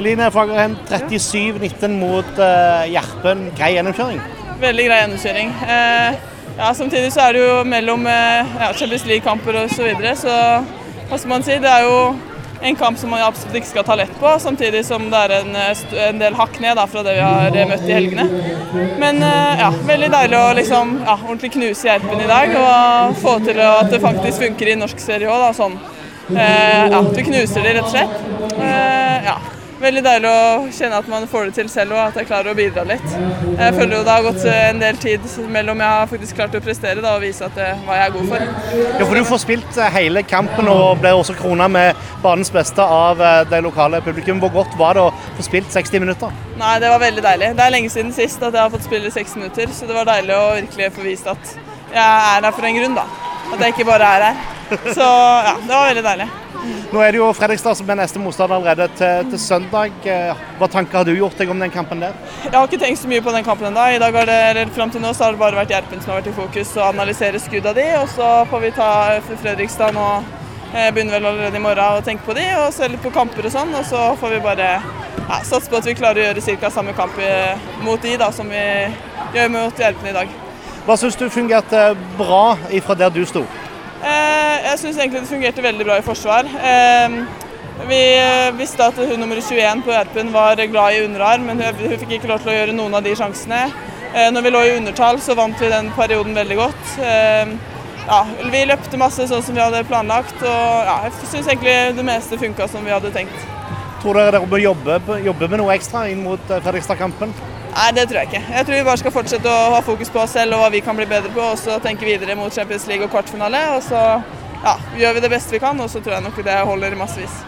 Eline Fagerheim, 37-19 mot uh, Gjerpen. Grei gjennomkjøring? Veldig grei gjennomkjøring. Uh, ja, samtidig så er det jo mellom uh, ja, Champions League-kamper osv. Så, videre, så hva skal man si. Det er jo en kamp som man absolutt ikke skal ta lett på, samtidig som det er en, en del hakk ned da, fra det vi har møtt i helgene. Men ja, veldig deilig å liksom, ja, ordentlig knuse Gjerpen i dag og få til at det faktisk funker i norsk serie òg. Sånn. Eh, ja, du knuser de rett og slett. Eh, ja veldig deilig å kjenne at man får det til selv og at jeg klarer å bidra litt. Jeg føler jo det har gått en del tid mellom jeg har faktisk klart å prestere da, og vise at det, hva jeg er god for. Ja, for Du får spilt eh, hele kampen og ble også krona med banens beste av eh, det lokale publikum. Hvor godt var det å få spilt 60 minutter? Nei, Det var veldig deilig. Det er lenge siden sist at jeg har fått spille 60 minutter, så det var deilig å virkelig få vist at jeg er her for en grunn. da. At jeg ikke bare er her. Så ja, det var veldig deilig. Nå er det jo Fredrikstad som er neste motstander allerede til, til, søndag. Eh, hva tanker har du gjort deg om den kampen der? Jeg har ikke tenkt så mye på den kampen ennå. I dag har det, Fram til nå så har det bare vært Gjerpen som har vært i fokus, og analysere skudda de. Og så får vi ta Fredrikstad nå. Jeg begynner vel allerede i morgen å tenke på de, og se litt på kamper og sånn. Og så får vi bare ja, satse på at vi klarer å gjøre ca. samme kamp mot de da, som vi gjør mot Gjerpen i dag. Hva syns du fungerte bra ifra der du sto? Eh, jeg syns egentlig det fungerte veldig bra i forsvar. Eh, vi visste at hun nummer 21 på Gjerpen var glad i underarm, men hun fikk ikke lov til å gjøre noen av de sjansene. Eh, når vi lå i undertall, så vant vi den perioden veldig godt. Ja, vi løpte masse sånn som vi hadde planlagt, og ja, jeg syns egentlig det meste funka som vi hadde tenkt. Tror dere dere bør jobbe, jobbe med noe ekstra inn mot Fredrikstad-kampen? Nei, det tror jeg ikke. Jeg tror vi bare skal fortsette å ha fokus på oss selv og hva vi kan bli bedre på, og så tenke videre mot Champions League og kvartfinale. Og så ja, gjør vi det beste vi kan, og så tror jeg nok det holder massevis.